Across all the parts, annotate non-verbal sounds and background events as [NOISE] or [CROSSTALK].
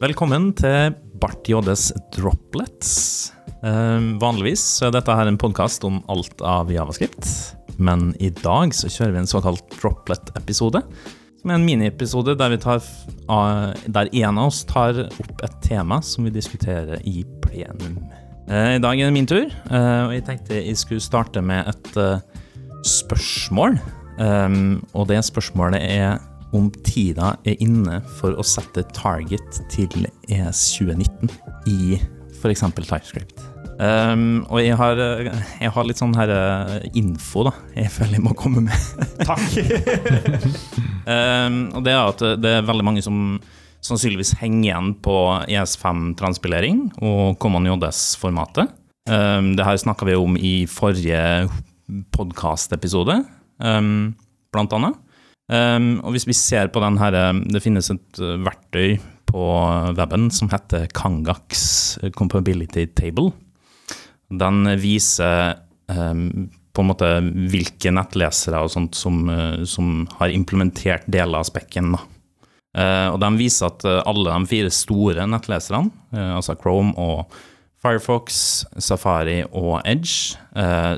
Velkommen til Bart JDs Droplets. Eh, vanligvis er dette her en podkast om alt av javascript, men i dag så kjører vi en såkalt droplet-episode. Som er en miniepisode der, der en av oss tar opp et tema som vi diskuterer i plenum. Eh, I dag er det min tur, eh, og jeg tenkte jeg skulle starte med et eh, spørsmål. Um, og det spørsmålet er om tida er inne for å sette target til ES 2019 i f.eks. TypeScript. Um, og jeg har, jeg har, litt sånn her eh, info da jeg føler jeg må komme med. [LAUGHS] Takk. um, [LAUGHS] og det er at det er veldig mange som sannsynligvis henger igjen på ES5-transpilering og Common JS-formatet. Um, det her snakka vi om i forrige podkastepisode, um, blant annet. Um, og hvis vi ser på den her Det finnes et verktøy på weben som heter Kangax Compability Table. Den viser um, på en måte hvilke nettlesere og sånt som, uh, som har implementert deler av spekken. da. Uh, og den viser at uh, alle de fire store nettleserne, altså Chrome og Firefox, Safari og Edge,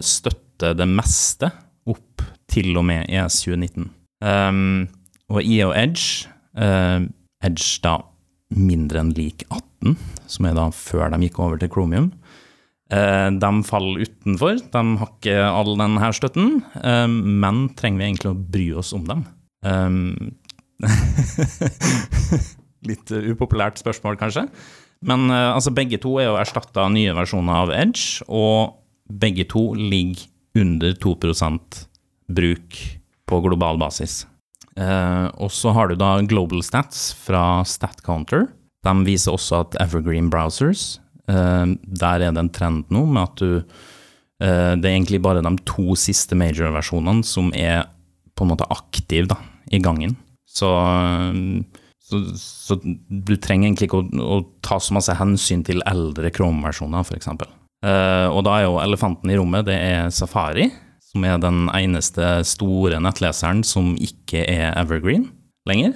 støtter det meste opp til og med ES 2019. Um, og EO Edge, Edge da mindre enn lik 18, som er da før de gikk over til Chromium, de faller utenfor. De har ikke all denne støtten, men trenger vi egentlig å bry oss om dem? [LAUGHS] Litt upopulært spørsmål, kanskje. Men altså, begge to er jo erstatta av nye versjoner av Edge, og begge to ligger under 2% bruk på global basis. og så har du da Global Stats fra StatCounter. De viser også at Evergreen Browsers eh, der er det en trend nå med at du eh, Det er egentlig bare de to siste major-versjonene som er på en måte aktive da, i gangen. Så, uh, så, så, du trenger egentlig ikke å, å, ta så masse hensyn til eldre Chrome-versjoner, f.eks. Uh, og da er jo elefanten i rommet, det er Safari, som er den eneste store nettleseren som ikke er evergreen lenger.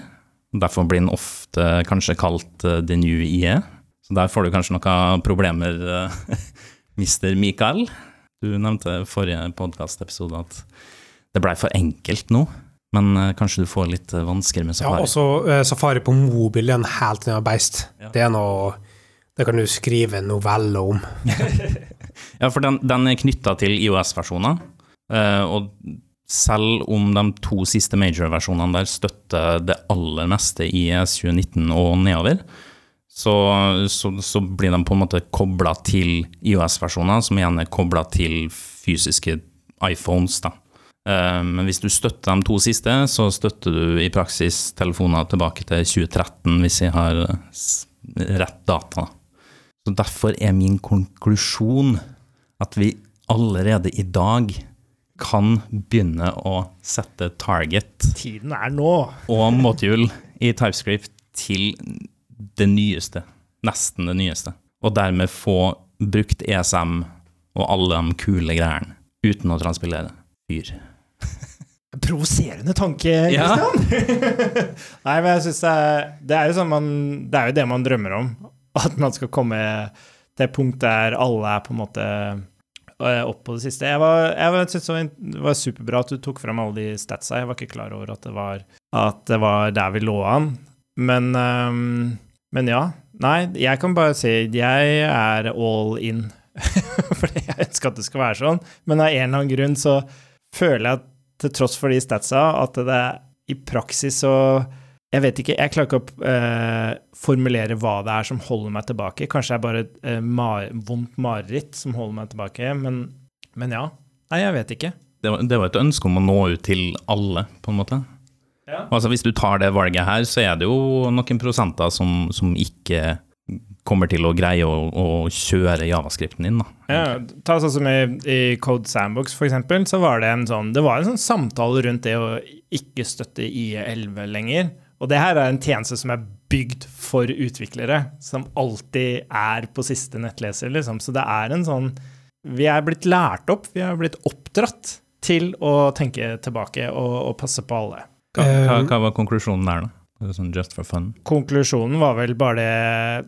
Derfor blir den ofte kanskje kalt the new IE. Så der får du kanskje noen problemer, [LAUGHS] mister Mikael. Du nevnte i forrige podkastepisode at det blei for enkelt nå. Men kanskje du får litt vansker med Safari? Ja, også Safari på mobil er en helt annen beist. Ja. Det er noe Det kan du skrive en novelle om. [LAUGHS] ja, for den, den er knytta til IOS-versjoner. Uh, og selv om de to siste major-versjonene der støtter det aller meste i ES 2019 og nedover, så, så, så, blir de på en måte kobla til IOS-versjoner, som igjen er kobla til fysiske iPhones. da. Eh, men hvis du støtter de to siste, så støtter du i praksis telefoner tilbake til 2013, hvis jeg har rett data. Så Derfor er min konklusjon at vi allerede i dag kan begynne å sette target Tiden er nå. og module i TypeScript til det nyeste. Nesten det nyeste. Og dermed få brukt ESM og alle de kule greiene uten å transpilere fyr. Provoserende tanke, Kristian! Ja. [LAUGHS] Nei, men jeg syns det, det, er jo sånn man Det er jo det man drømmer om. At man skal komme til et punkt der alle er på en måte opp på det siste. Jeg, var, jeg synes det var superbra at du tok fram alle de statsa. Jeg var ikke klar over at det var, at det var der vi lå an. Men um, men ja. Nei, jeg kan bare si jeg er all in. [LAUGHS] Fordi jeg ønsker at det skal være sånn. Men av en eller annen grunn så føler jeg at til tross for de statsa, at det i praksis så Jeg vet ikke, jeg klarer ikke å uh, formulere hva det er som holder meg tilbake. Kanskje det er bare et uh, mar vondt mareritt som holder meg tilbake, men, men ja. Nei, jeg vet ikke. Det var, det var et ønske om å nå ut til alle, på en måte? Ja. Altså Hvis du tar det valget her, så er det jo noen prosenter som, som ikke kommer til å greie å, å kjøre javascripten din. Da. Ja, ta sånn som i, i Code Sandbox, for eksempel, så var det en sånn, det var en sånn samtale rundt det å ikke støtte IE11 lenger. Og det her er en tjeneste som er bygd for utviklere, som alltid er på siste nettleser, liksom. Så det er en sånn Vi er blitt lært opp, vi er blitt oppdratt til å tenke tilbake og, og passe på alle. Hva, hva, hva var konklusjonen der, da? Sånn just for fun. Konklusjonen var vel bare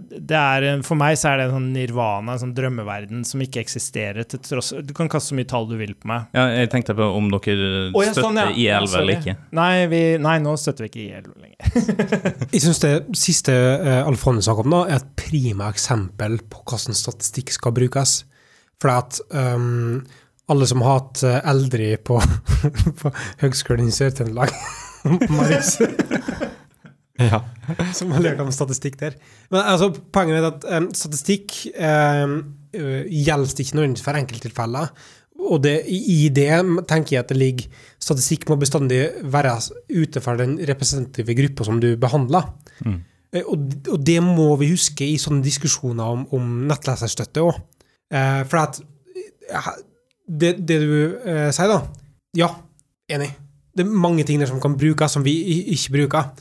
det, det er, For meg så er det en sånn nirvana, en sånn drømmeverden som ikke eksisterer. til tross Du kan kaste så mye tall du vil på meg. Ja, jeg tenkte på om dere oh, ja, støtter sånn, ja. Ja, I11 eller ikke. Nei, vi, nei, nå støtter vi ikke IL lenger. [LAUGHS] Jeg syns det siste uh, Alfonso snakket om, da, er et prima eksempel på hvordan statistikk skal brukes. For at um, alle som har hatt uh, eldre på, [LAUGHS] på Høgskolen i Sør-Trøndelag [LAUGHS] Marius ja. [LAUGHS] Som har lært om statistikk der. Men altså, poenget er at um, statistikk um, uh, gjelder ikke nødvendigvis for enkelttilfeller. Og det, i det tenker jeg at det ligger Statistikk må bestandig være ute fra den representative gruppa som du behandler. Mm. Eh, Og, og det må vi huske i sånne diskusjoner om, om nettleserstøtte òg. Eh, for at eh, det, det du eh, sier, da Ja, enig. Det er mange ting der som kan brukes, som vi ikke bruker.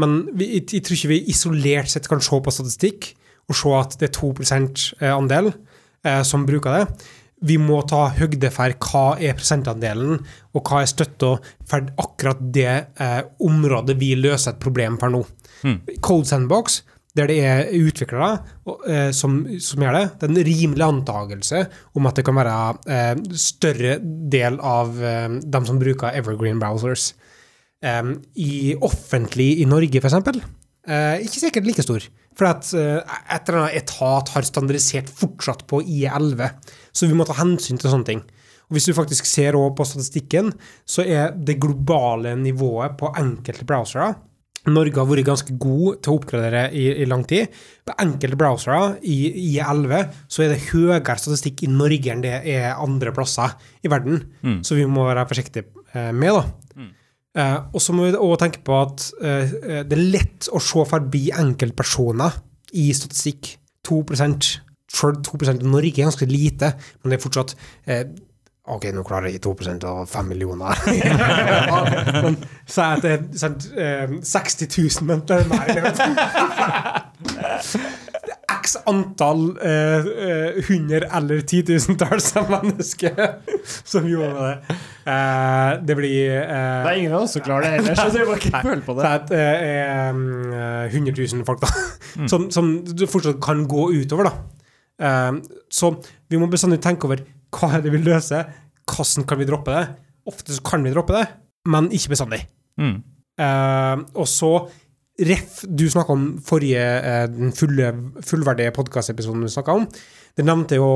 Men vi, jeg, jeg tror ikke vi isolert sett kan se på statistikk og se at det er 2 eh, andel eh, som bruker det. Vi må ta høgde for hva er prosentandelen, og hva er støtta for akkurat det eh, området vi løser et problem for nå. Mm. Code Sandbox, der det er utviklere eh, som, som gjør det, det er en rimelig antakelse om at det kan være eh, større del av eh, dem som bruker evergreen browsers. Eh, I offentlig i Norge, for eksempel, eh, ikke sikkert like stor. For at uh, et eller annet etat har standardisert fortsatt på IE11, så vi må ta hensyn til sånne ting. Og Hvis du faktisk ser på statistikken, så er det globale nivået på enkelte browsere Norge har vært ganske god til å oppgradere i, i lang tid. På enkelte browsere i IE11 så er det høyere statistikk i Norge enn det er andre plasser i verden. Mm. Så vi må være forsiktige eh, med, da. Eh, og så må vi også tenke på at eh, det er lett å se forbi enkeltpersoner i statistikk. 2 for 2 av Norge er ganske lite, men det er fortsatt eh, Ok, nå klarer jeg ikke 2 av 5 millioner. [LAUGHS] men si at det er sant, eh, 60 000, mennesker er mer. Er X antall eh, eh, hundre- eller titusentalls av mennesker som gjorde det. Eh, det blir uh, Det er ingen av oss som klarer det heller, så dere må ikke føle på så det. at eh, eh, 100 000 folk, da. Mm. Som, som du fortsatt kan gå utover, da. Eh, så vi må bestandig tenke over hva er det vi løser, hvordan kan vi droppe det? Ofte så kan vi droppe det, men ikke bestandig. Mm. Uh, og så Ref, du snakka om forrige, eh, den fulle, fullverdige podkastepisoden du snakka om. Det nevnte jo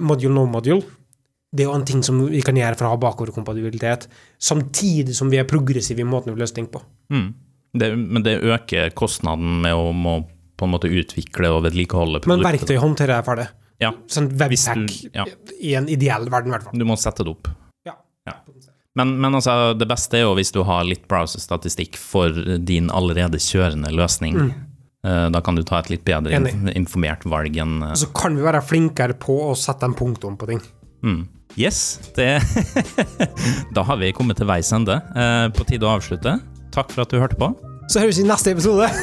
module no module. Det er jo en ting som vi kan gjøre for å ha bakoverkompatibilitet, samtidig som vi er progressive i måten vi løser ting på. Mm. Det, men det øker kostnaden med å må på en måte utvikle og vedlikeholde Men verktøy håndterer jeg for det. Ja. Sånn webpack ja. i en ideell verden, i hvert fall. Du må sette det opp. Ja. Men, men altså, det beste er jo hvis du har litt browserstatistikk for din allerede kjørende løsning. Mm. Eh, Da kan du ta et litt bedre Enig. informert valg enn eh, så kan vi være flinkere på å sette en punktum på ting. Mm. Yes, det [LAUGHS] Da har vi kommet til veis ende. Eh, På tide å avslutte. Takk for at du hørte på. Så høres vi i neste episode! [LAUGHS]